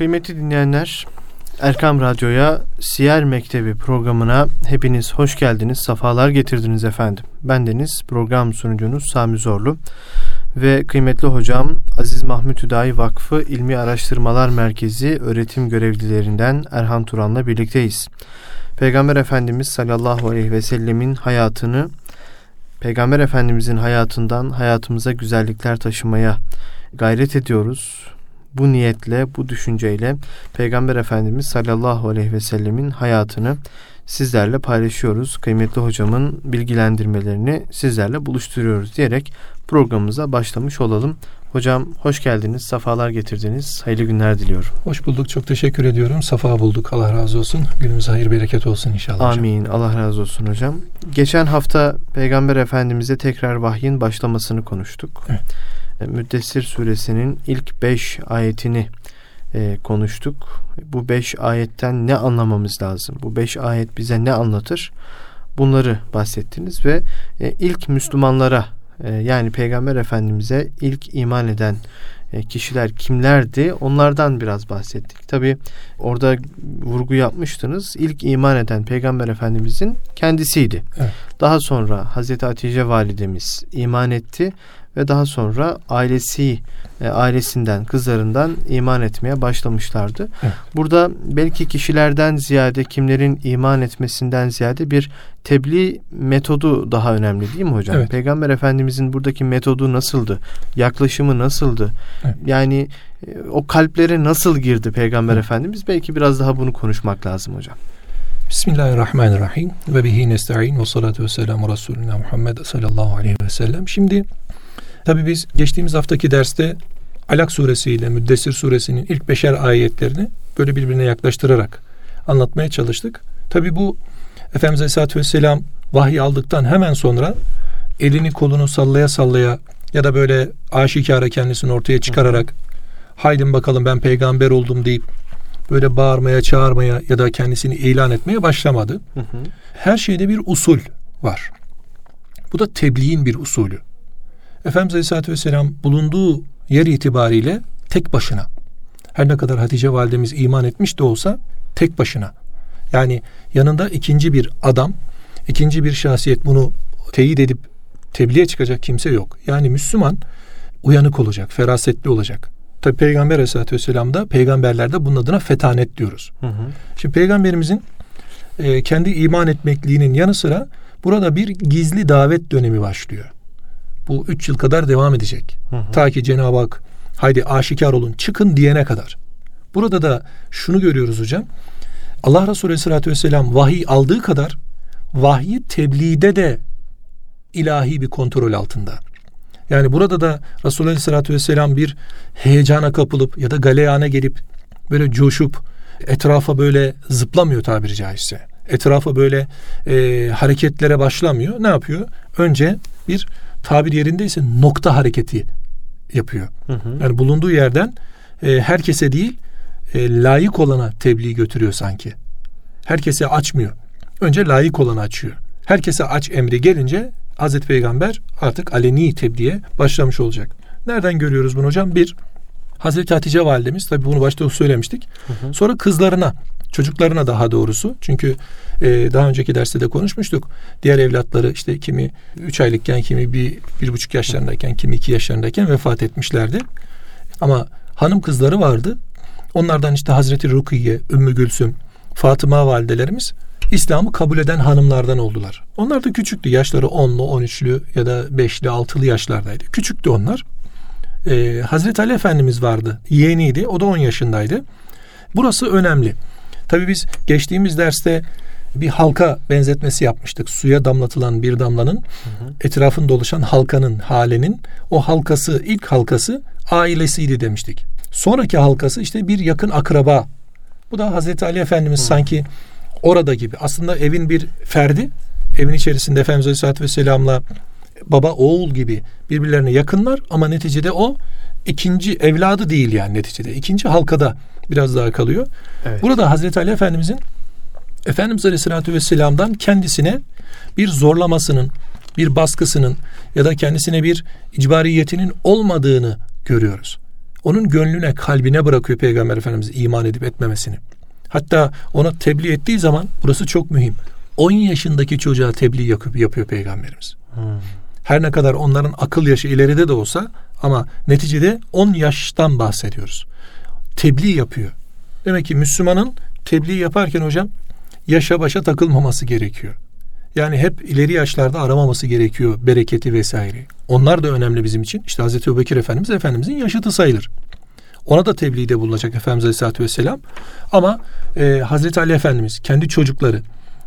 Kıymetli dinleyenler, Erkam Radyo'ya Siyer Mektebi programına hepiniz hoş geldiniz, safalar getirdiniz efendim. Bendeniz program sunucunuz Sami Zorlu ve kıymetli hocam Aziz Mahmut Hüdayi Vakfı İlmi Araştırmalar Merkezi öğretim görevlilerinden Erhan Turan'la birlikteyiz. Peygamber Efendimiz sallallahu aleyhi ve sellemin hayatını Peygamber Efendimizin hayatından hayatımıza güzellikler taşımaya gayret ediyoruz. Bu niyetle, bu düşünceyle Peygamber Efendimiz sallallahu aleyhi ve sellemin hayatını sizlerle paylaşıyoruz. Kıymetli hocamın bilgilendirmelerini sizlerle buluşturuyoruz diyerek programımıza başlamış olalım. Hocam hoş geldiniz, safalar getirdiniz. Hayırlı günler diliyorum. Hoş bulduk, çok teşekkür ediyorum. Safa bulduk, Allah razı olsun. Günümüz hayır bereket olsun inşallah Amin, hocam. Allah razı olsun hocam. Geçen hafta Peygamber Efendimiz'e tekrar vahyin başlamasını konuştuk. Evet. E, Müddessir suresinin ilk beş ayetini e, konuştuk. Bu beş ayetten ne anlamamız lazım? Bu beş ayet bize ne anlatır? Bunları bahsettiniz ve e, ilk Müslümanlara e, yani Peygamber Efendimiz'e ilk iman eden e, kişiler kimlerdi? Onlardan biraz bahsettik. Tabi orada vurgu yapmıştınız. İlk iman eden Peygamber Efendimiz'in kendisiydi. Evet. Daha sonra Hazreti Hatice validemiz iman etti ve daha sonra ailesi e, ailesinden, kızlarından iman etmeye başlamışlardı. Evet. Burada belki kişilerden ziyade kimlerin iman etmesinden ziyade bir tebliğ metodu daha önemli değil mi hocam? Evet. Peygamber Efendimizin buradaki metodu nasıldı? Yaklaşımı nasıldı? Evet. Yani e, o kalplere nasıl girdi Peygamber evet. Efendimiz? Belki biraz daha bunu konuşmak lazım hocam. Bismillahirrahmanirrahim ve bihi nesta'in ve salatu ve selamu Resulüne Muhammed sallallahu aleyhi ve sellem. Şimdi Tabi biz geçtiğimiz haftaki derste Alak suresi ile Müddessir suresinin ilk beşer ayetlerini böyle birbirine yaklaştırarak anlatmaya çalıştık. Tabi bu Efendimiz Aleyhisselatü Vesselam vahiy aldıktan hemen sonra elini kolunu sallaya sallaya ya da böyle aşikara kendisini ortaya çıkararak haydin bakalım ben peygamber oldum deyip böyle bağırmaya çağırmaya ya da kendisini ilan etmeye başlamadı. Her şeyde bir usul var. Bu da tebliğin bir usulü. Efendimiz Aleyhisselatü Vesselam bulunduğu yer itibariyle tek başına. Her ne kadar Hatice validemiz iman etmiş de olsa tek başına. Yani yanında ikinci bir adam, ikinci bir şahsiyet bunu teyit edip tebliğe çıkacak kimse yok. Yani Müslüman uyanık olacak, ferasetli olacak. Tabi Peygamber Aleyhisselatü Vesselam'da peygamberlerde bunun adına fetanet diyoruz. Hı hı. Şimdi peygamberimizin e, kendi iman etmekliğinin yanı sıra burada bir gizli davet dönemi başlıyor bu üç yıl kadar devam edecek. Hı hı. Ta ki Cenab-ı Hak haydi aşikar olun çıkın diyene kadar. Burada da şunu görüyoruz hocam. Allah Resulü Aleyhisselatü Vesselam vahiy aldığı kadar vahyi tebliğde de ilahi bir kontrol altında. Yani burada da Resulullah Aleyhisselatü Vesselam bir heyecana kapılıp ya da galeyana gelip böyle coşup etrafa böyle zıplamıyor tabiri caizse. Etrafa böyle e, hareketlere başlamıyor. Ne yapıyor? Önce bir tabir yerindeyse nokta hareketi yapıyor. Hı hı. Yani bulunduğu yerden e, herkese değil e, layık olana tebliğ götürüyor sanki. Herkese açmıyor. Önce layık olanı açıyor. Herkese aç emri gelince Hazreti Peygamber artık aleni tebliğe başlamış olacak. Nereden görüyoruz bunu hocam? Bir, Hazreti Hatice validemiz tabi bunu başta söylemiştik. Hı hı. Sonra kızlarına, çocuklarına daha doğrusu. Çünkü e, daha önceki derste de konuşmuştuk. Diğer evlatları işte kimi üç aylıkken, kimi bir, bir buçuk yaşlarındayken, kimi iki yaşlarındayken vefat etmişlerdi. Ama hanım kızları vardı. Onlardan işte Hazreti Rukiye, Ümmü Gülsüm, Fatıma validelerimiz İslam'ı kabul eden hanımlardan oldular. Onlar da küçüktü. Yaşları 10'lu, 13'lü ya da 5'li, 6'lı yaşlardaydı. Küçüktü onlar. Ee, Hazreti Ali Efendimiz vardı. Yeğeniydi. O da 10 yaşındaydı. Burası önemli. Tabii biz geçtiğimiz derste bir halka benzetmesi yapmıştık. Suya damlatılan bir damlanın hı hı. etrafında oluşan halkanın, halenin o halkası, ilk halkası ailesiydi demiştik. Sonraki halkası işte bir yakın akraba. Bu da Hazreti Ali Efendimiz hı. sanki orada gibi. Aslında evin bir ferdi. Evin içerisinde Efendimiz Aleyhisselatü Vesselam'la baba oğul gibi birbirlerine yakınlar ama neticede o ikinci evladı değil yani neticede. ikinci halkada biraz daha kalıyor. Evet. Burada Hazreti Ali Efendimizin Efendimiz Aleyhisselatü Vesselam'dan kendisine bir zorlamasının, bir baskısının ya da kendisine bir icbariyetinin olmadığını görüyoruz. Onun gönlüne, kalbine bırakıyor Peygamber Efendimiz iman edip etmemesini. Hatta ona tebliğ ettiği zaman burası çok mühim. 10 yaşındaki çocuğa tebliğ yapıyor, yapıyor Peygamberimiz. Hmm. Her ne kadar onların akıl yaşı ileride de olsa ama neticede 10 yaştan bahsediyoruz. Tebliğ yapıyor. Demek ki Müslümanın tebliğ yaparken hocam yaşa başa takılmaması gerekiyor. Yani hep ileri yaşlarda aramaması gerekiyor bereketi vesaire. Onlar da önemli bizim için. İşte Hazreti Ebubekir Efendimiz Efendimizin yaşıtı sayılır. Ona da tebliğde bulunacak Efendimiz Aleyhisselatü Vesselam. Ama e, Hazreti Ali Efendimiz kendi çocukları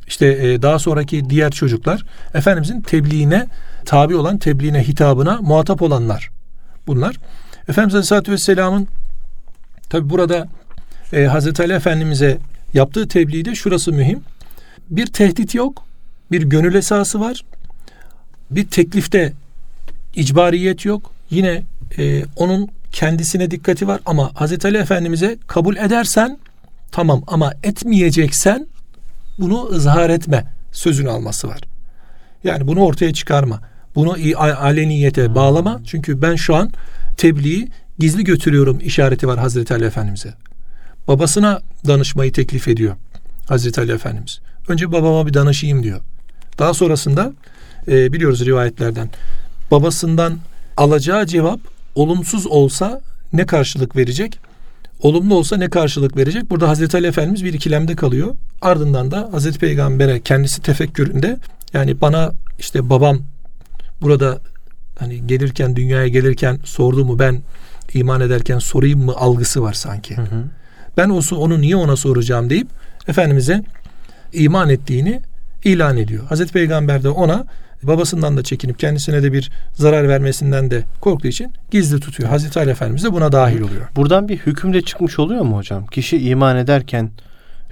işte e, daha sonraki diğer çocuklar Efendimizin tebliğine tabi olan tebliğine hitabına muhatap olanlar bunlar. Efendimiz Aleyhisselatü Vesselam'ın tabi burada e, Hazreti Ali Efendimiz'e yaptığı tebliğde şurası mühim. Bir tehdit yok. Bir gönül esası var. Bir teklifte icbariyet yok. Yine e, onun kendisine dikkati var ama Hazreti Ali Efendimiz'e kabul edersen tamam ama etmeyeceksen bunu ızhar etme sözünü alması var. Yani bunu ortaya çıkarma. Bunu aleniyete bağlama. Çünkü ben şu an tebliği gizli götürüyorum işareti var Hazreti Ali Efendimiz'e. Babasına danışmayı teklif ediyor Hazreti Ali Efendimiz. Önce babama bir danışayım diyor. Daha sonrasında e, biliyoruz rivayetlerden babasından alacağı cevap olumsuz olsa ne karşılık verecek? Olumlu olsa ne karşılık verecek? Burada Hazreti Ali Efendimiz bir ikilemde kalıyor. Ardından da Hazreti Peygamber'e kendisi tefekküründe yani bana işte babam burada hani gelirken dünyaya gelirken sordu mu ben iman ederken sorayım mı algısı var sanki. Hı hı. Ben o onu niye ona soracağım deyip Efendimiz'e iman ettiğini ilan ediyor. Hazreti Peygamber de ona babasından da çekinip kendisine de bir zarar vermesinden de korktuğu için gizli tutuyor. Hazreti Ali Efendimiz de buna dahil oluyor. Buradan bir hüküm de çıkmış oluyor mu hocam? Kişi iman ederken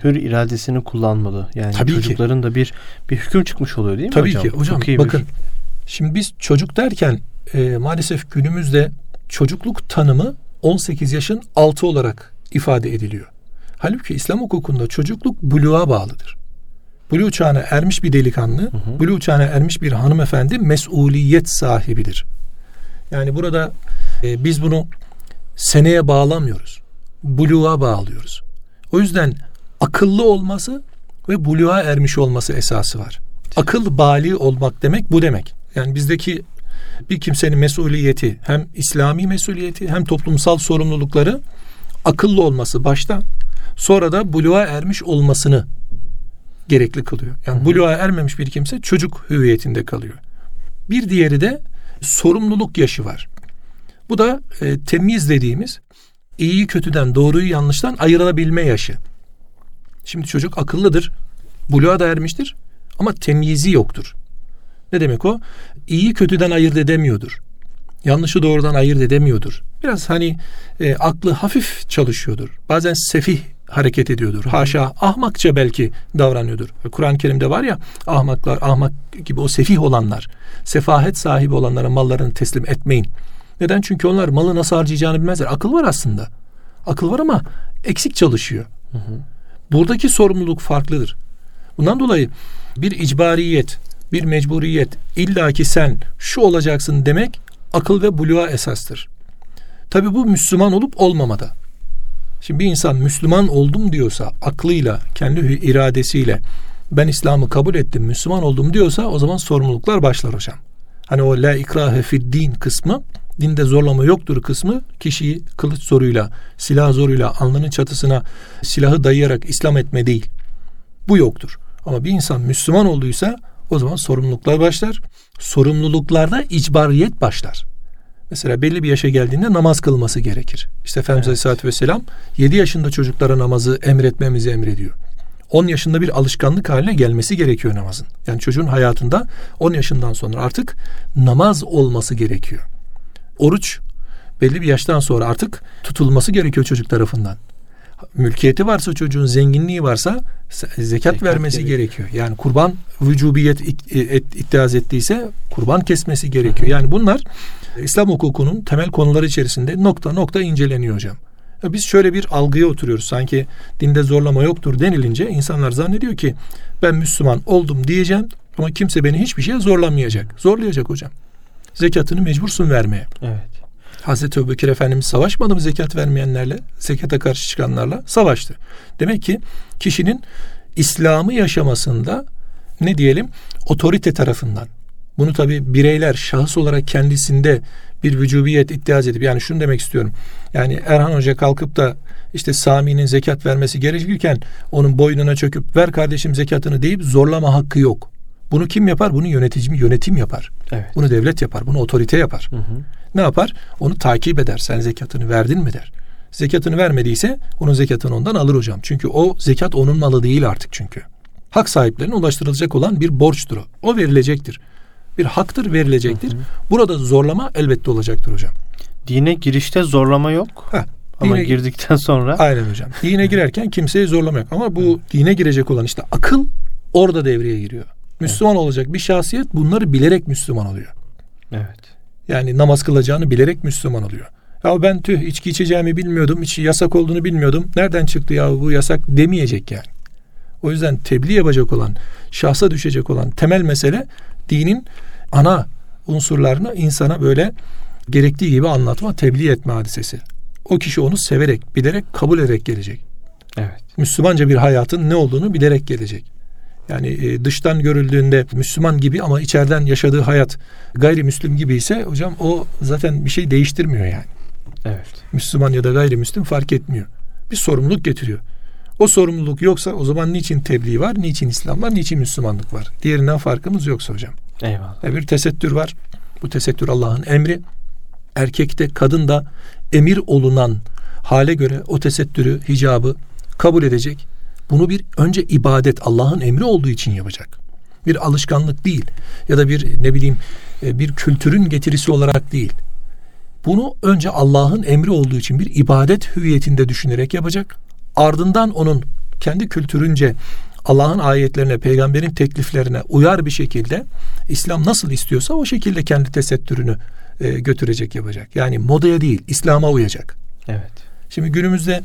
hür iradesini kullanmalı. Yani Tabii çocukların ki. da bir bir hüküm çıkmış oluyor değil mi Tabii hocam? ki hocam. Çok iyi bakın bir... şimdi biz çocuk derken e, maalesef günümüzde çocukluk tanımı 18 yaşın altı olarak ifade ediliyor. Halbuki İslam hukukunda çocukluk buluğa bağlıdır. Buluğ çağına ermiş bir delikanlı, hı hı. buluğ çağına ermiş bir hanımefendi mesuliyet sahibidir. Yani burada e, biz bunu seneye bağlamıyoruz. Buluğa bağlıyoruz. O yüzden akıllı olması ve buluğa ermiş olması esası var. Akıl bali olmak demek bu demek. Yani bizdeki bir kimsenin mesuliyeti hem İslami mesuliyeti hem toplumsal sorumlulukları akıllı olması başta sonra da buluğa ermiş olmasını gerekli kılıyor. Yani buluğa ermemiş bir kimse çocuk hüviyetinde kalıyor. Bir diğeri de sorumluluk yaşı var. Bu da e, temiz dediğimiz iyiyi kötüden, doğruyu yanlıştan ayrılabilme yaşı. Şimdi çocuk akıllıdır, buluğa da ermiştir ama temyizi yoktur. Ne demek o? İyiyi kötüden ayırt edemiyordur. Yanlışı doğrudan ayırt edemiyordur. Biraz hani e, aklı hafif çalışıyordur. Bazen sefih hareket ediyordur. Haşa ahmakça belki davranıyordur. Kur'an-ı Kerim'de var ya ahmaklar, ahmak gibi o sefih olanlar, sefahet sahibi olanlara mallarını teslim etmeyin. Neden? Çünkü onlar malı nasıl harcayacağını bilmezler. Akıl var aslında. Akıl var ama eksik çalışıyor. Hı hı. Buradaki sorumluluk farklıdır. Bundan dolayı bir icbariyet, bir mecburiyet, illaki sen şu olacaksın demek akıl ve buluğa esastır. Tabi bu Müslüman olup olmamada. Şimdi bir insan Müslüman oldum diyorsa aklıyla, kendi iradesiyle ben İslam'ı kabul ettim, Müslüman oldum diyorsa o zaman sorumluluklar başlar hocam. Hani o la ikrahe fid din kısmı, dinde zorlama yoktur kısmı kişiyi kılıç zoruyla, silah zoruyla alnının çatısına silahı dayayarak İslam etme değil. Bu yoktur. Ama bir insan Müslüman olduysa o zaman sorumluluklar başlar. Sorumluluklarda icbariyet başlar. Mesela belli bir yaşa geldiğinde namaz kılması gerekir. İşte Efendimiz evet. Aleyhisselatü Vesselam 7 yaşında çocuklara namazı emretmemizi emrediyor. 10 yaşında bir alışkanlık haline gelmesi gerekiyor namazın. Yani çocuğun hayatında 10 yaşından sonra artık namaz olması gerekiyor. Oruç belli bir yaştan sonra artık tutulması gerekiyor çocuk tarafından. Mülkiyeti varsa çocuğun zenginliği varsa zekat, zekat vermesi gerekiyor. gerekiyor. Yani kurban vücubiyet iddiaz ettiyse kurban kesmesi gerekiyor. Yani bunlar İslam hukukunun temel konuları içerisinde nokta nokta inceleniyor hocam. Biz şöyle bir algıya oturuyoruz. Sanki dinde zorlama yoktur denilince insanlar zannediyor ki ben Müslüman oldum diyeceğim ama kimse beni hiçbir şeye zorlamayacak. Zorlayacak hocam. Zekatını mecbursun vermeye. Evet. Hazreti Ebubekir Efendimiz savaşmadı mı zekat vermeyenlerle, zekata karşı çıkanlarla? Savaştı. Demek ki kişinin İslam'ı yaşamasında ne diyelim otorite tarafından bunu tabi bireyler şahıs olarak kendisinde bir vücubiyet iddiaz edip yani şunu demek istiyorum. Yani Erhan Hoca kalkıp da işte Sami'nin zekat vermesi gerekirken onun boynuna çöküp ver kardeşim zekatını deyip zorlama hakkı yok. Bunu kim yapar? Bunu yönetici yönetim yapar. Evet. Bunu devlet yapar. Bunu otorite yapar. Hı hı. Ne yapar? Onu takip eder. Sen zekatını verdin mi der. Zekatını vermediyse onun zekatını ondan alır hocam. Çünkü o zekat onun malı değil artık çünkü. Hak sahiplerine ulaştırılacak olan bir borçtur o. O verilecektir. Bir haktır verilecektir. Hı hı. Burada zorlama elbette olacaktır hocam. Dine girişte zorlama yok. Ha, ama dine, girdikten sonra. Aynen hocam. Dine girerken kimseyi zorlama yok. Ama bu hı. dine girecek olan işte akıl orada devreye giriyor. Müslüman evet. olacak bir şahsiyet bunları bilerek Müslüman oluyor. Evet. Yani namaz kılacağını bilerek Müslüman oluyor. Ya ben tüh içki içeceğimi bilmiyordum, içi yasak olduğunu bilmiyordum. Nereden çıktı ya bu yasak demeyecek yani. O yüzden tebliğ yapacak olan, şahsa düşecek olan temel mesele dinin ana unsurlarını insana böyle gerektiği gibi anlatma, tebliğ etme hadisesi. O kişi onu severek, bilerek, kabul ederek gelecek. Evet. Müslümanca bir hayatın ne olduğunu bilerek gelecek. Yani e, dıştan görüldüğünde Müslüman gibi ama içeriden yaşadığı hayat gayrimüslim gibi ise hocam o zaten bir şey değiştirmiyor yani. Evet. Müslüman ya da gayrimüslim fark etmiyor. Bir sorumluluk getiriyor. O sorumluluk yoksa o zaman niçin tebliğ var, niçin İslam var, niçin Müslümanlık var? Diğerinden farkımız yoksa hocam. Eyvallah. bir tesettür var. Bu tesettür Allah'ın emri. Erkekte kadın da emir olunan hale göre o tesettürü, hicabı kabul edecek. Bunu bir önce ibadet Allah'ın emri olduğu için yapacak. Bir alışkanlık değil ya da bir ne bileyim e, bir kültürün getirisi olarak değil. Bunu önce Allah'ın emri olduğu için bir ibadet hüviyetinde düşünerek yapacak. Ardından onun kendi kültürünce Allah'ın ayetlerine, peygamberin tekliflerine uyar bir şekilde İslam nasıl istiyorsa o şekilde kendi tesettürünü e, götürecek yapacak. Yani modaya değil, İslam'a uyacak. Evet. Şimdi günümüzde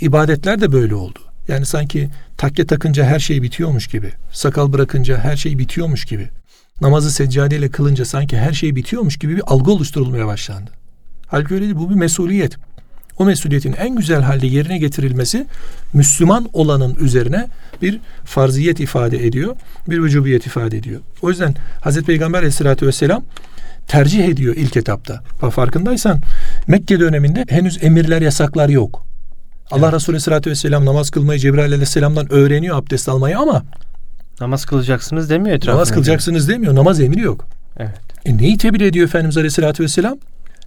ibadetler de böyle oldu. Yani sanki takke takınca her şey bitiyormuş gibi. Sakal bırakınca her şey bitiyormuş gibi. Namazı seccadeyle kılınca sanki her şey bitiyormuş gibi bir algı oluşturulmaya başlandı. Halbuki öyle değil. Bu bir mesuliyet. O mesuliyetin en güzel halde yerine getirilmesi Müslüman olanın üzerine bir farziyet ifade ediyor. Bir vücubiyet ifade ediyor. O yüzden Hazreti Peygamber aleyhissalatü vesselam tercih ediyor ilk etapta. Farkındaysan Mekke döneminde henüz emirler, yasaklar yok. Allah evet. Resulü Aleyhisselatü Vesselam namaz kılmayı Cebrail Aleyhisselam'dan öğreniyor abdest almayı ama namaz kılacaksınız demiyor etrafında. Namaz kılacaksınız demiyor. Namaz emri yok. Evet. E neyi tebliğ ediyor Efendimiz Aleyhisselatü Vesselam?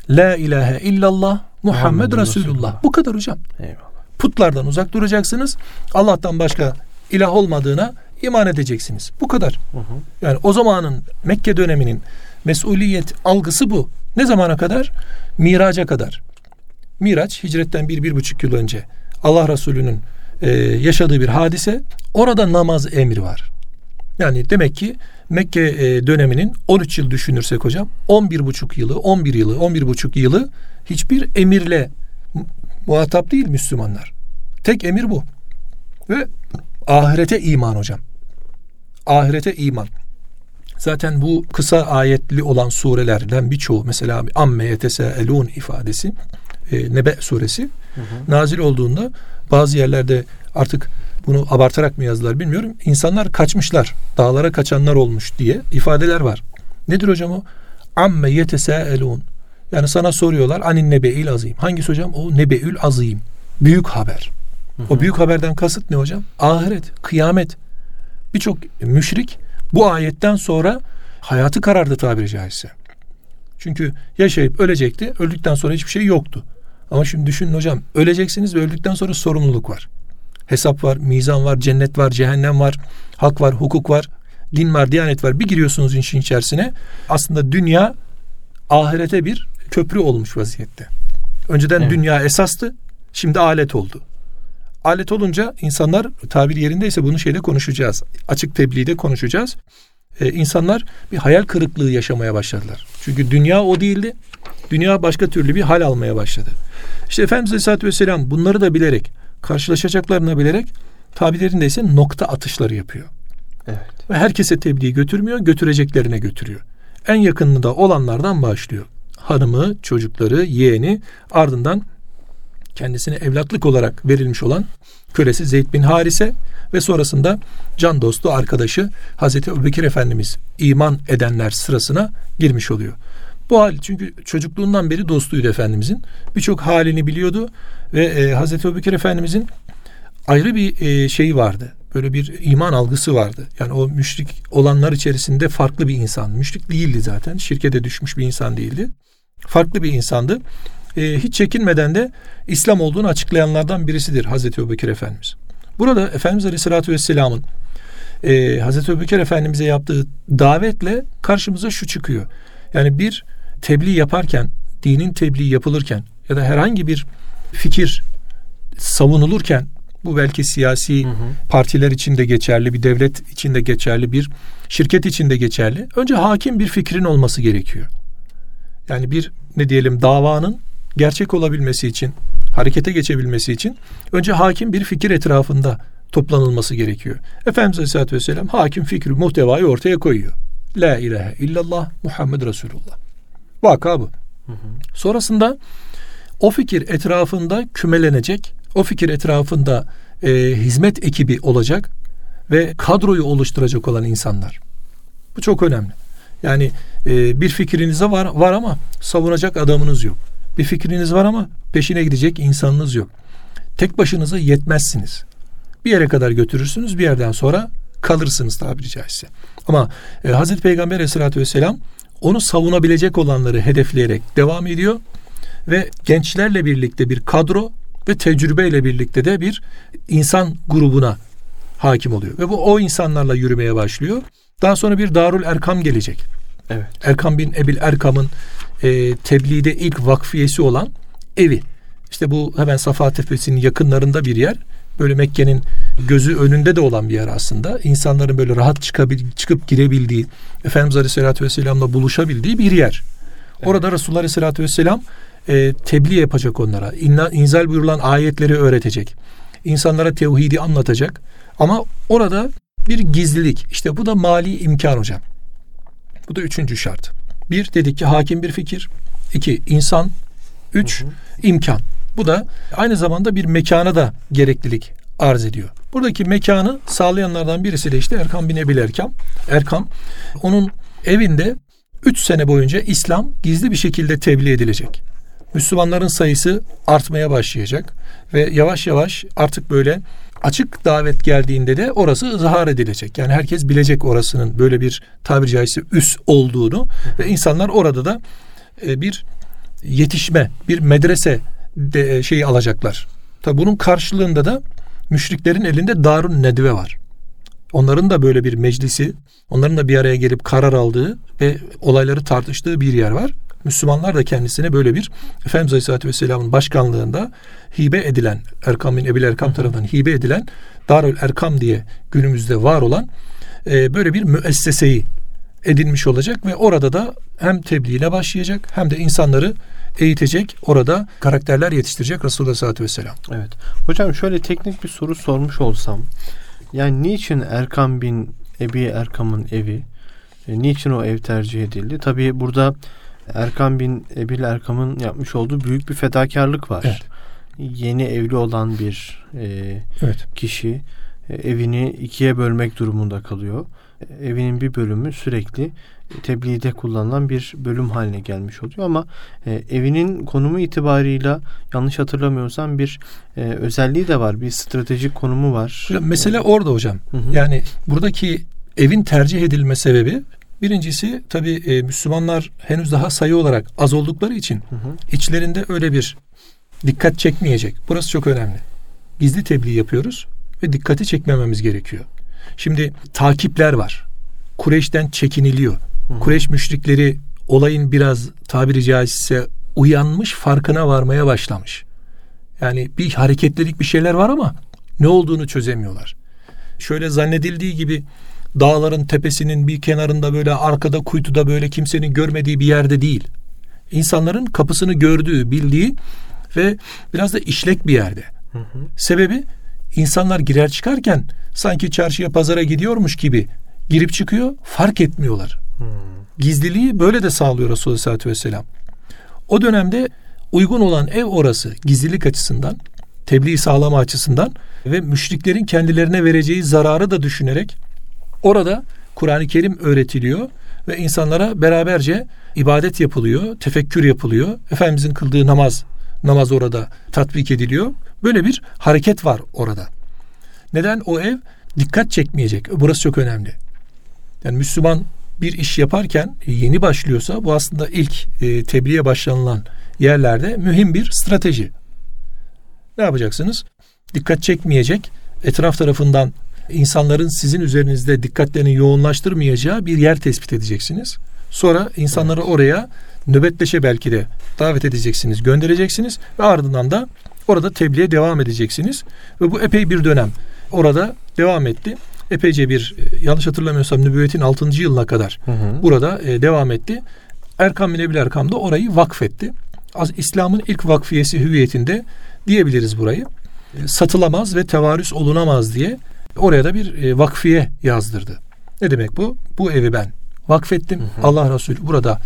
La ilahe illallah Muhammed, Muhammed Resulullah. Resulullah. Bu kadar hocam. Eyvallah. Putlardan uzak duracaksınız. Allah'tan başka ilah olmadığına iman edeceksiniz. Bu kadar. Hı hı. Yani o zamanın Mekke döneminin mesuliyet algısı bu. Ne zamana kadar? Miraca kadar. Miraç hicretten bir, bir buçuk yıl önce Allah Resulü'nün e, yaşadığı bir hadise. Orada namaz emri var. Yani demek ki Mekke e, döneminin 13 yıl düşünürsek hocam 11 buçuk yılı, 11 yılı, 11 buçuk yılı hiçbir emirle muhatap değil Müslümanlar. Tek emir bu. Ve ahirete iman hocam. Ahirete iman. Zaten bu kısa ayetli olan surelerden birçoğu mesela amme yeteseelun ifadesi e, Nebe suresi hı hı. nazil olduğunda bazı yerlerde artık bunu abartarak mı yazdılar bilmiyorum. İnsanlar kaçmışlar. Dağlara kaçanlar olmuş diye ifadeler var. Nedir hocam o? Amme yetesaelun. Yani sana soruyorlar anin nebe'il azim. Hangisi hocam? O nebe'ül azim. Büyük haber. Hı hı. O büyük haberden kasıt ne hocam? Ahiret, kıyamet. Birçok müşrik bu ayetten sonra hayatı karardı tabiri caizse. Çünkü yaşayıp ölecekti. Öldükten sonra hiçbir şey yoktu. Ama şimdi düşünün hocam öleceksiniz ve öldükten sonra sorumluluk var. Hesap var, mizan var, cennet var, cehennem var, hak var, hukuk var, din var, diyanet var. Bir giriyorsunuz işin içerisine aslında dünya ahirete bir köprü olmuş vaziyette. Önceden evet. dünya esastı, şimdi alet oldu. Alet olunca insanlar tabir yerindeyse bunu şeyde konuşacağız. Açık tebliğde konuşacağız. Ee, insanlar bir hayal kırıklığı yaşamaya başladılar. Çünkü dünya o değildi. Dünya başka türlü bir hal almaya başladı. İşte Efendimiz Aleyhisselatü Vesselam bunları da bilerek, karşılaşacaklarını bilerek tabilerinde ise nokta atışları yapıyor. Evet. Ve herkese tebliğ götürmüyor, götüreceklerine götürüyor. En yakınında olanlardan başlıyor. hanımı, çocukları, yeğeni ardından kendisine evlatlık olarak verilmiş olan kölesi Zeyd bin Harise ve sonrasında can dostu arkadaşı Hazreti Ebubekir Efendimiz iman edenler sırasına girmiş oluyor. Bu hal çünkü çocukluğundan beri dostuydu Efendimizin. Birçok halini biliyordu ve e, Hazreti Ebubekir Efendimizin ayrı bir e, şeyi vardı. Böyle bir iman algısı vardı. Yani o müşrik olanlar içerisinde farklı bir insan. Müşrik değildi zaten. Şirkete düşmüş bir insan değildi. Farklı bir insandı. E, hiç çekinmeden de İslam olduğunu açıklayanlardan birisidir Hazreti Ebubekir Efendimiz. Burada Efendimiz Aleyhisselatü Vesselam'ın e, Hazreti Ebubekir Efendimiz'e yaptığı davetle karşımıza şu çıkıyor. Yani bir tebliğ yaparken, dinin tebliği yapılırken ya da herhangi bir fikir savunulurken bu belki siyasi hı hı. partiler için de geçerli, bir devlet için de geçerli, bir şirket için de geçerli. Önce hakim bir fikrin olması gerekiyor. Yani bir ne diyelim davanın gerçek olabilmesi için, harekete geçebilmesi için önce hakim bir fikir etrafında toplanılması gerekiyor. Efendimiz Aleyhisselatü Vesselam hakim fikri muhtevayı ortaya koyuyor. La ilahe illallah Muhammed Resulullah. Vaka bu. Hı hı. Sonrasında o fikir etrafında kümelenecek, o fikir etrafında e, hizmet ekibi olacak ve kadroyu oluşturacak olan insanlar. Bu çok önemli. Yani e, bir fikrinize var var ama savunacak adamınız yok. Bir fikriniz var ama peşine gidecek insanınız yok. Tek başınıza yetmezsiniz. Bir yere kadar götürürsünüz, bir yerden sonra kalırsınız tabiri caizse. Ama e, Hazreti Peygamber Aleyhisselatü Vesselam onu savunabilecek olanları hedefleyerek devam ediyor ve gençlerle birlikte bir kadro ve tecrübeyle birlikte de bir insan grubuna hakim oluyor. Ve bu o insanlarla yürümeye başlıyor. Daha sonra bir Darul Erkam gelecek. Evet. Erkam bin Ebil Erkam'ın e, tebliğde ilk vakfiyesi olan evi. İşte bu hemen Safa Tepesi'nin yakınlarında bir yer. Böyle Mekke'nin gözü önünde de olan bir yer aslında. İnsanların böyle rahat çıkabil, çıkıp girebildiği, Efendimiz Aleyhisselatü Vesselam'la buluşabildiği bir yer. Evet. Orada Resulullah Aleyhisselatü Vesselam e, tebliğ yapacak onlara. İnna, inzal buyurulan ayetleri öğretecek. İnsanlara tevhidi anlatacak. Ama orada bir gizlilik. İşte bu da mali imkan hocam. Bu da üçüncü şart. Bir dedik ki hakim bir fikir. İki insan. Üç hı hı. imkan. Bu da aynı zamanda bir mekana da gereklilik arz ediyor. Buradaki mekanı sağlayanlardan birisi de işte Erkam bin Ebil Erkam. Erkam onun evinde 3 sene boyunca İslam gizli bir şekilde tebliğ edilecek. Müslümanların sayısı artmaya başlayacak ve yavaş yavaş artık böyle açık davet geldiğinde de orası ızhar edilecek. Yani herkes bilecek orasının böyle bir tabiri caizse üs olduğunu ve insanlar orada da e, bir yetişme, bir medrese de e, şeyi alacaklar. Tabi bunun karşılığında da müşriklerin elinde Darun Nedve var. Onların da böyle bir meclisi, onların da bir araya gelip karar aldığı ve olayları tartıştığı bir yer var. Müslümanlar da kendisine böyle bir Efendimiz Aleyhisselatü Vesselam'ın başkanlığında hibe edilen, Erkam bin Ebil Erkam tarafından hibe edilen Darül Erkam diye günümüzde var olan e, böyle bir müesseseyi edinmiş olacak ve orada da hem tebliğine başlayacak hem de insanları eğitecek, orada karakterler yetiştirecek Resulullah Aleyhisselatü Vesselam. Evet. Hocam şöyle teknik bir soru sormuş olsam, yani niçin Erkam bin Ebi Erkam'ın evi, e, niçin o ev tercih edildi? Tabii burada Erkam bin Ebil Erkam'ın yapmış olduğu büyük bir fedakarlık var. Evet. Yeni evli olan bir e, evet. kişi e, evini ikiye bölmek durumunda kalıyor. E, evinin bir bölümü sürekli tebliğde kullanılan bir bölüm haline gelmiş oluyor ama e, evinin konumu itibarıyla yanlış hatırlamıyorsam bir e, özelliği de var. Bir stratejik konumu var. Hocam, mesele orada hocam. Hı hı. Yani buradaki evin tercih edilme sebebi Birincisi tabi e, Müslümanlar henüz daha sayı olarak az oldukları için hı hı. içlerinde öyle bir dikkat çekmeyecek. Burası çok önemli. Gizli tebliğ yapıyoruz ve dikkati çekmememiz gerekiyor. Şimdi takipler var. Kureyş'ten çekiniliyor. Hı. Kureyş müşrikleri olayın biraz tabiri caizse uyanmış farkına varmaya başlamış. Yani bir hareketlilik bir şeyler var ama ne olduğunu çözemiyorlar. Şöyle zannedildiği gibi dağların tepesinin bir kenarında böyle arkada kuytuda böyle kimsenin görmediği bir yerde değil. İnsanların kapısını gördüğü, bildiği ve biraz da işlek bir yerde. Hı hı. Sebebi insanlar girer çıkarken sanki çarşıya pazara gidiyormuş gibi girip çıkıyor fark etmiyorlar. Hı. Gizliliği böyle de sağlıyor Resulullah Aleyhisselatü Vesselam. O dönemde uygun olan ev orası gizlilik açısından, tebliğ sağlama açısından ve müşriklerin kendilerine vereceği zararı da düşünerek orada Kur'an-ı Kerim öğretiliyor ve insanlara beraberce ibadet yapılıyor, tefekkür yapılıyor. Efendimizin kıldığı namaz, namaz orada tatbik ediliyor. Böyle bir hareket var orada. Neden? O ev dikkat çekmeyecek. Burası çok önemli. Yani Müslüman bir iş yaparken yeni başlıyorsa bu aslında ilk e, tebliğe başlanılan yerlerde mühim bir strateji. Ne yapacaksınız? Dikkat çekmeyecek, etraf tarafından insanların sizin üzerinizde dikkatlerini yoğunlaştırmayacağı bir yer tespit edeceksiniz. Sonra insanları oraya nöbetleşe belki de davet edeceksiniz, göndereceksiniz ve ardından da orada tebliğe devam edeceksiniz. Ve bu epey bir dönem orada devam etti. Epeyce bir e, yanlış hatırlamıyorsam nübüvvetin 6. yılına kadar hı hı. burada e, devam etti. Erkam bin Ebil Erkam da orayı vakfetti. İslam'ın ilk vakfiyesi hüviyetinde diyebiliriz burayı. E, satılamaz ve tevarüs olunamaz diye oraya da bir e, vakfiye yazdırdı. Ne demek bu? Bu evi ben vakfettim. Hı hı. Allah Resulü burada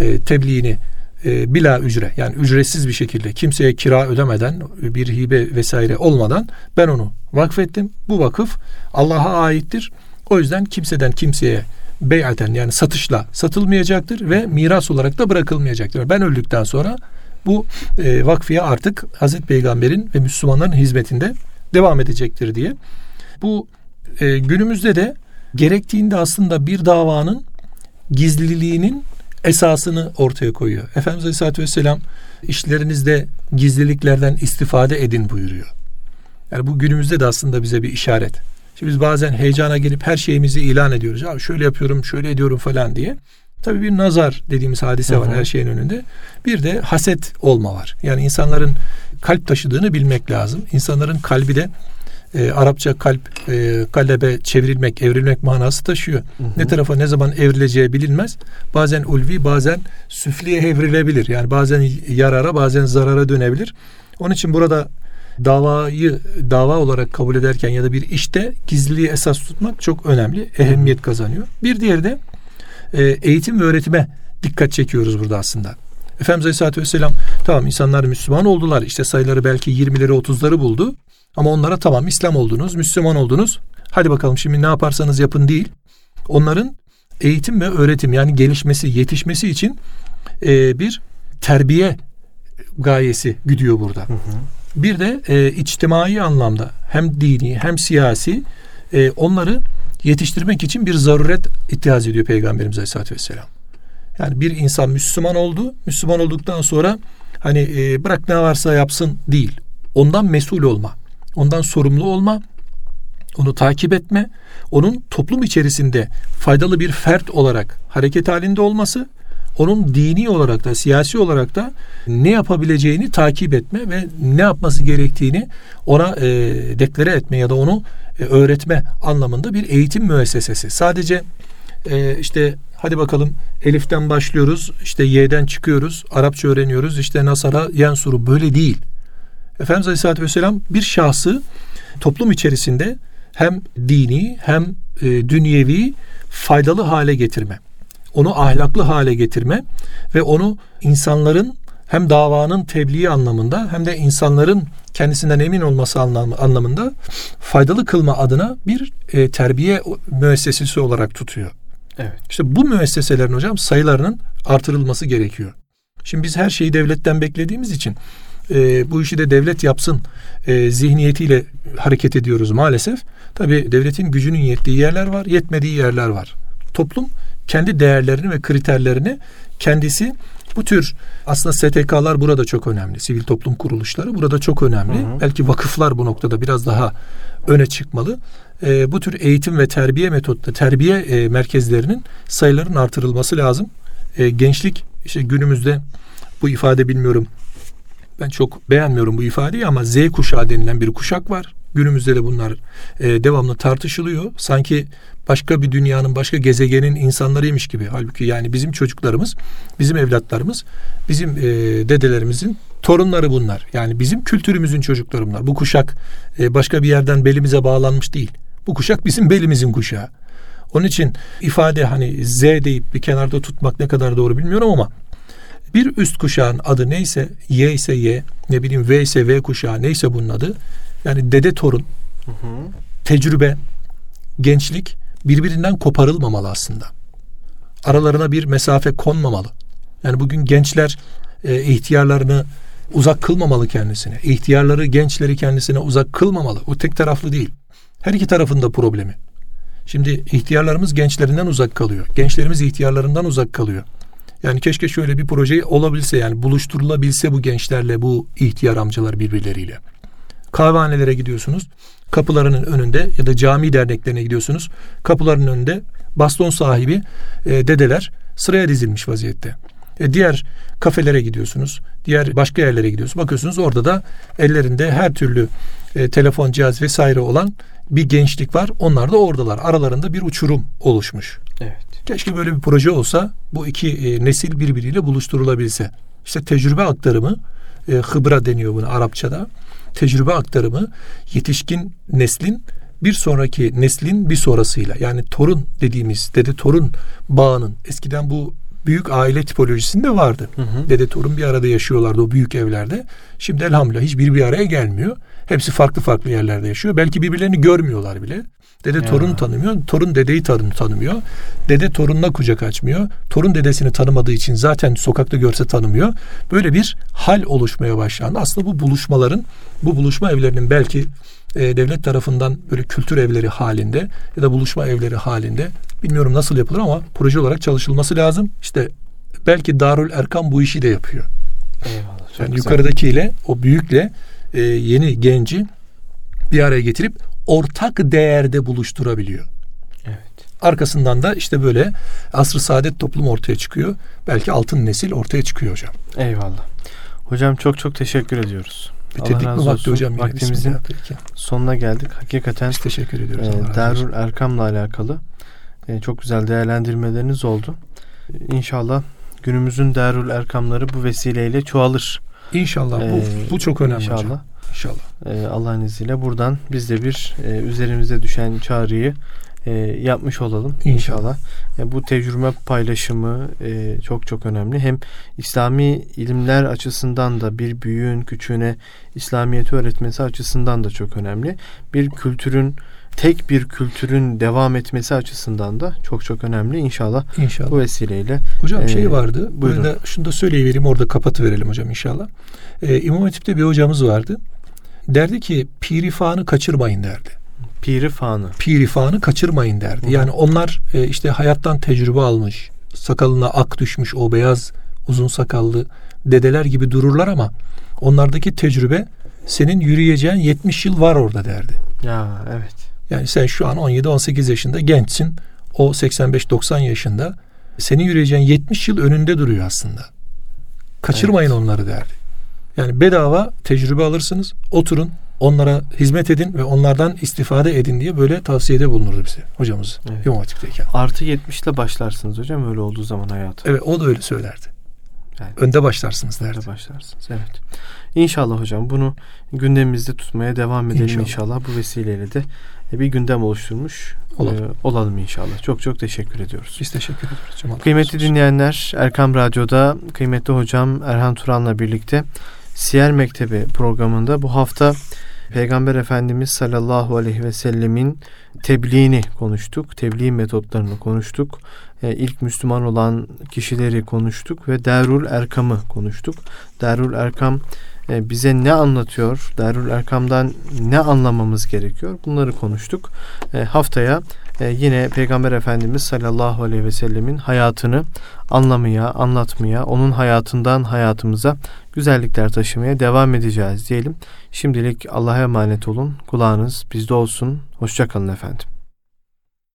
e, tebliğini e, bila ücre yani ücretsiz bir şekilde kimseye kira ödemeden bir hibe vesaire olmadan ben onu vakfettim. Bu vakıf Allah'a aittir. O yüzden kimseden kimseye beyaten yani satışla satılmayacaktır ve miras olarak da bırakılmayacaktır. Ben öldükten sonra bu e, vakfiye artık Hazreti Peygamber'in ve Müslümanların hizmetinde devam edecektir diye. Bu e, günümüzde de gerektiğinde aslında bir davanın gizliliğinin esasını ortaya koyuyor. Efendimiz Aleyhisselatü Vesselam işlerinizde gizliliklerden istifade edin buyuruyor. Yani bu günümüzde de aslında bize bir işaret. Şimdi biz bazen heyecana gelip her şeyimizi ilan ediyoruz. Abi şöyle yapıyorum, şöyle ediyorum falan diye. Tabii bir nazar dediğimiz hadise var her şeyin önünde. Bir de haset olma var. Yani insanların kalp taşıdığını bilmek lazım. İnsanların kalbi de e, Arapça kalp e, kalebe çevrilmek, evrilmek manası taşıyor. Hı hı. Ne tarafa ne zaman evrileceği bilinmez. Bazen ulvi, bazen süfliye evrilebilir. Yani bazen yarara, bazen zarara dönebilir. Onun için burada davayı dava olarak kabul ederken ya da bir işte gizliliği esas tutmak çok önemli, ehemmiyet kazanıyor. Bir diğeri de e, eğitim ve öğretime dikkat çekiyoruz burada aslında. Efendimiz Aleyhisselatü Vesselam tamam insanlar Müslüman oldular. İşte sayıları belki 20'leri 30'ları buldu. Ama onlara tamam İslam oldunuz, Müslüman oldunuz. Hadi bakalım şimdi ne yaparsanız yapın değil. Onların eğitim ve öğretim yani gelişmesi, yetişmesi için e, bir terbiye gayesi gidiyor burada. Hı hı. Bir de e, içtimai anlamda hem dini hem siyasi e, onları yetiştirmek için bir zaruret ittihaz ediyor Peygamberimiz Aleyhisselatü Vesselam. Yani bir insan Müslüman oldu. Müslüman olduktan sonra hani e, bırak ne varsa yapsın değil. Ondan mesul olma ondan sorumlu olma, onu takip etme, onun toplum içerisinde faydalı bir fert olarak hareket halinde olması, onun dini olarak da siyasi olarak da ne yapabileceğini takip etme ve ne yapması gerektiğini ona e, deklare etme ya da onu e, öğretme anlamında bir eğitim müessesesi. Sadece e, işte hadi bakalım Elif'ten başlıyoruz, işte Y'den çıkıyoruz, Arapça öğreniyoruz, işte Nasara, Yensuru böyle değil. Efendimiz Aleyhisselatü Vesselam bir şahsı toplum içerisinde hem dini hem e, dünyevi faydalı hale getirme. Onu ahlaklı hale getirme ve onu insanların hem davanın tebliği anlamında hem de insanların kendisinden emin olması anlamında faydalı kılma adına bir e, terbiye müessesesi olarak tutuyor. Evet. İşte bu müesseselerin hocam sayılarının artırılması gerekiyor. Şimdi biz her şeyi devletten beklediğimiz için e, bu işi de devlet yapsın e, zihniyetiyle hareket ediyoruz maalesef. Tabi devletin gücünün yettiği yerler var, yetmediği yerler var. Toplum kendi değerlerini ve kriterlerini kendisi bu tür aslında STK'lar burada çok önemli. Sivil toplum kuruluşları burada çok önemli. Hı hı. Belki vakıflar bu noktada biraz daha öne çıkmalı. E, bu tür eğitim ve terbiye metotları, terbiye e, merkezlerinin sayıların artırılması lazım. E, gençlik işte günümüzde bu ifade bilmiyorum ben çok beğenmiyorum bu ifadeyi ama Z kuşağı denilen bir kuşak var. Günümüzde de bunlar e, devamlı tartışılıyor. Sanki başka bir dünyanın, başka gezegenin insanlarıymış gibi. Halbuki yani bizim çocuklarımız, bizim evlatlarımız, bizim e, dedelerimizin torunları bunlar. Yani bizim kültürümüzün çocukları bunlar. Bu kuşak e, başka bir yerden belimize bağlanmış değil. Bu kuşak bizim belimizin kuşağı. Onun için ifade hani Z deyip bir kenarda tutmak ne kadar doğru bilmiyorum ama Bir üst kuşağın adı neyse, Y ise Y, ne bileyim V ise V kuşağı neyse bunun adı. Yani dede torun, Hı hı. tecrübe, gençlik birbirinden koparılmamalı aslında. Aralarına bir mesafe konmamalı. Yani bugün gençler e, ihtiyarlarını uzak kılmamalı kendisine. İhtiyarları gençleri kendisine uzak kılmamalı. Bu tek taraflı değil. Her iki tarafında problemi. Şimdi ihtiyarlarımız gençlerinden uzak kalıyor. Gençlerimiz ihtiyarlarından uzak kalıyor. Yani keşke şöyle bir proje olabilse yani buluşturulabilse bu gençlerle bu ihtiyar amcalar birbirleriyle. Kahvehanelere gidiyorsunuz. Kapılarının önünde ya da cami derneklerine gidiyorsunuz. Kapılarının önünde baston sahibi e, dedeler sıraya dizilmiş vaziyette. E, diğer kafelere gidiyorsunuz. Diğer başka yerlere gidiyorsunuz. Bakıyorsunuz orada da ellerinde her türlü e, telefon cihaz vesaire olan bir gençlik var. Onlar da oradalar. Aralarında bir uçurum oluşmuş. Evet. Keşke böyle bir proje olsa bu iki e, nesil birbiriyle buluşturulabilse. İşte tecrübe aktarımı, e, hıbra deniyor buna Arapçada. Tecrübe aktarımı yetişkin neslin bir sonraki neslin bir sonrasıyla yani torun dediğimiz dede torun bağının eskiden bu büyük aile tipolojisinde vardı. Hı hı. Dede torun bir arada yaşıyorlardı o büyük evlerde. Şimdi elhamdülillah hiçbir bir araya gelmiyor. Hepsi farklı farklı yerlerde yaşıyor. Belki birbirlerini görmüyorlar bile. Dede Ya. torunu tanımıyor. Torun dedeyi tanı- tanımıyor. Dede torununa kucak açmıyor. Torun dedesini tanımadığı için zaten sokakta görse tanımıyor. Böyle bir hal oluşmaya başlandı. Aslında bu buluşmaların, bu buluşma evlerinin belki e, devlet tarafından böyle kültür evleri halinde ya da buluşma evleri halinde bilmiyorum nasıl yapılır ama proje olarak çalışılması lazım. İşte belki Darül Erkam bu işi de yapıyor. Eyvallah. Yani güzel. yukarıdakiyle o büyükle e, yeni genci bir araya getirip ortak değerde buluşturabiliyor. Evet. Arkasından da işte böyle asr-ı saadet toplum ortaya çıkıyor. Belki altın nesil ortaya çıkıyor hocam. Eyvallah. Hocam çok çok teşekkür ediyoruz. Bitirdik mi vakti olsun. hocam? Vaktimizin sonuna geldik. Hakikaten Biz teşekkür ediyoruz. e. Darül Erkam'la alakalı e, çok güzel değerlendirmeleriniz oldu. İnşallah günümüzün Darül Erkamları bu vesileyle çoğalır. İnşallah bu, Ee, bu çok önemli İnşallah. hocam. İnşallah. E, Allah'ın izniyle buradan biz de bir e, üzerimize düşen çağrıyı e, yapmış olalım İnşallah. inşallah. E, bu tecrübe paylaşımı e, çok çok önemli. Hem İslami ilimler açısından da bir büyüğün küçüğüne İslamiyet'i öğretmesi açısından da çok önemli. Bir kültürün tek bir kültürün devam etmesi açısından da çok çok önemli. İnşallah İnşallah. bu vesileyle Hocam Ee, şey vardı. buyurun. Burada şunu da söyleyivereyim orada kapatıverelim hocam inşallah. Ee, İmam Hatip'te bir hocamız vardı. Derdi ki pirifanı kaçırmayın derdi. Piri fanı. Pirifanı kaçırmayın derdi. Hı. Yani onlar e, işte hayattan tecrübe almış, sakalına ak düşmüş o beyaz uzun sakallı dedeler gibi dururlar ama onlardaki tecrübe senin yürüyeceğin 70 yıl var orada derdi. Ya evet. Yani sen şu an 17-18 yaşında gençsin. O 85-90 yaşında. Senin yürüyeceğin 70 yıl önünde duruyor aslında. Kaçırmayın onları derdi. Yani bedava tecrübe alırsınız. Oturun onlara hizmet edin ve onlardan istifade edin diye böyle tavsiyede bulunurdu bize hocamız Evet. İmam Hatip'teyken. Artı 70 ile başlarsınız hocam öyle olduğu zaman hayatı. Evet o da öyle söylerdi. Yani. Önde başlarsınız derdi. Nerede başlarsınız? Evet. İnşallah hocam bunu gündemimizde tutmaya devam edelim inşallah. İnşallah. Bu vesileyle de e, bir gündem oluşturmuş Olalım. e, olalım inşallah. Çok çok teşekkür ediyoruz. Biz teşekkür ediyoruz. hocam. Allah Kıymetli dinleyenler Erkam Radyo'da kıymetli hocam Erhan Turan'la birlikte Siyer Mektebi programında bu hafta Peygamber Efendimiz sallallahu aleyhi ve sellemin tebliğini konuştuk. Tebliğ metotlarını konuştuk. E, ilk Müslüman olan kişileri konuştuk ve Darul Erkam'ı konuştuk. Darul Erkam e, bize ne anlatıyor? Darul Erkam'dan ne anlamamız gerekiyor? Bunları konuştuk. E, haftaya e, yine Peygamber Efendimiz sallallahu aleyhi ve sellemin hayatını anlamaya, anlatmaya, onun hayatından hayatımıza güzellikler taşımaya devam edeceğiz diyelim. Şimdilik Allah'a emanet olun. Kulağınız bizde olsun. Hoşçakalın efendim.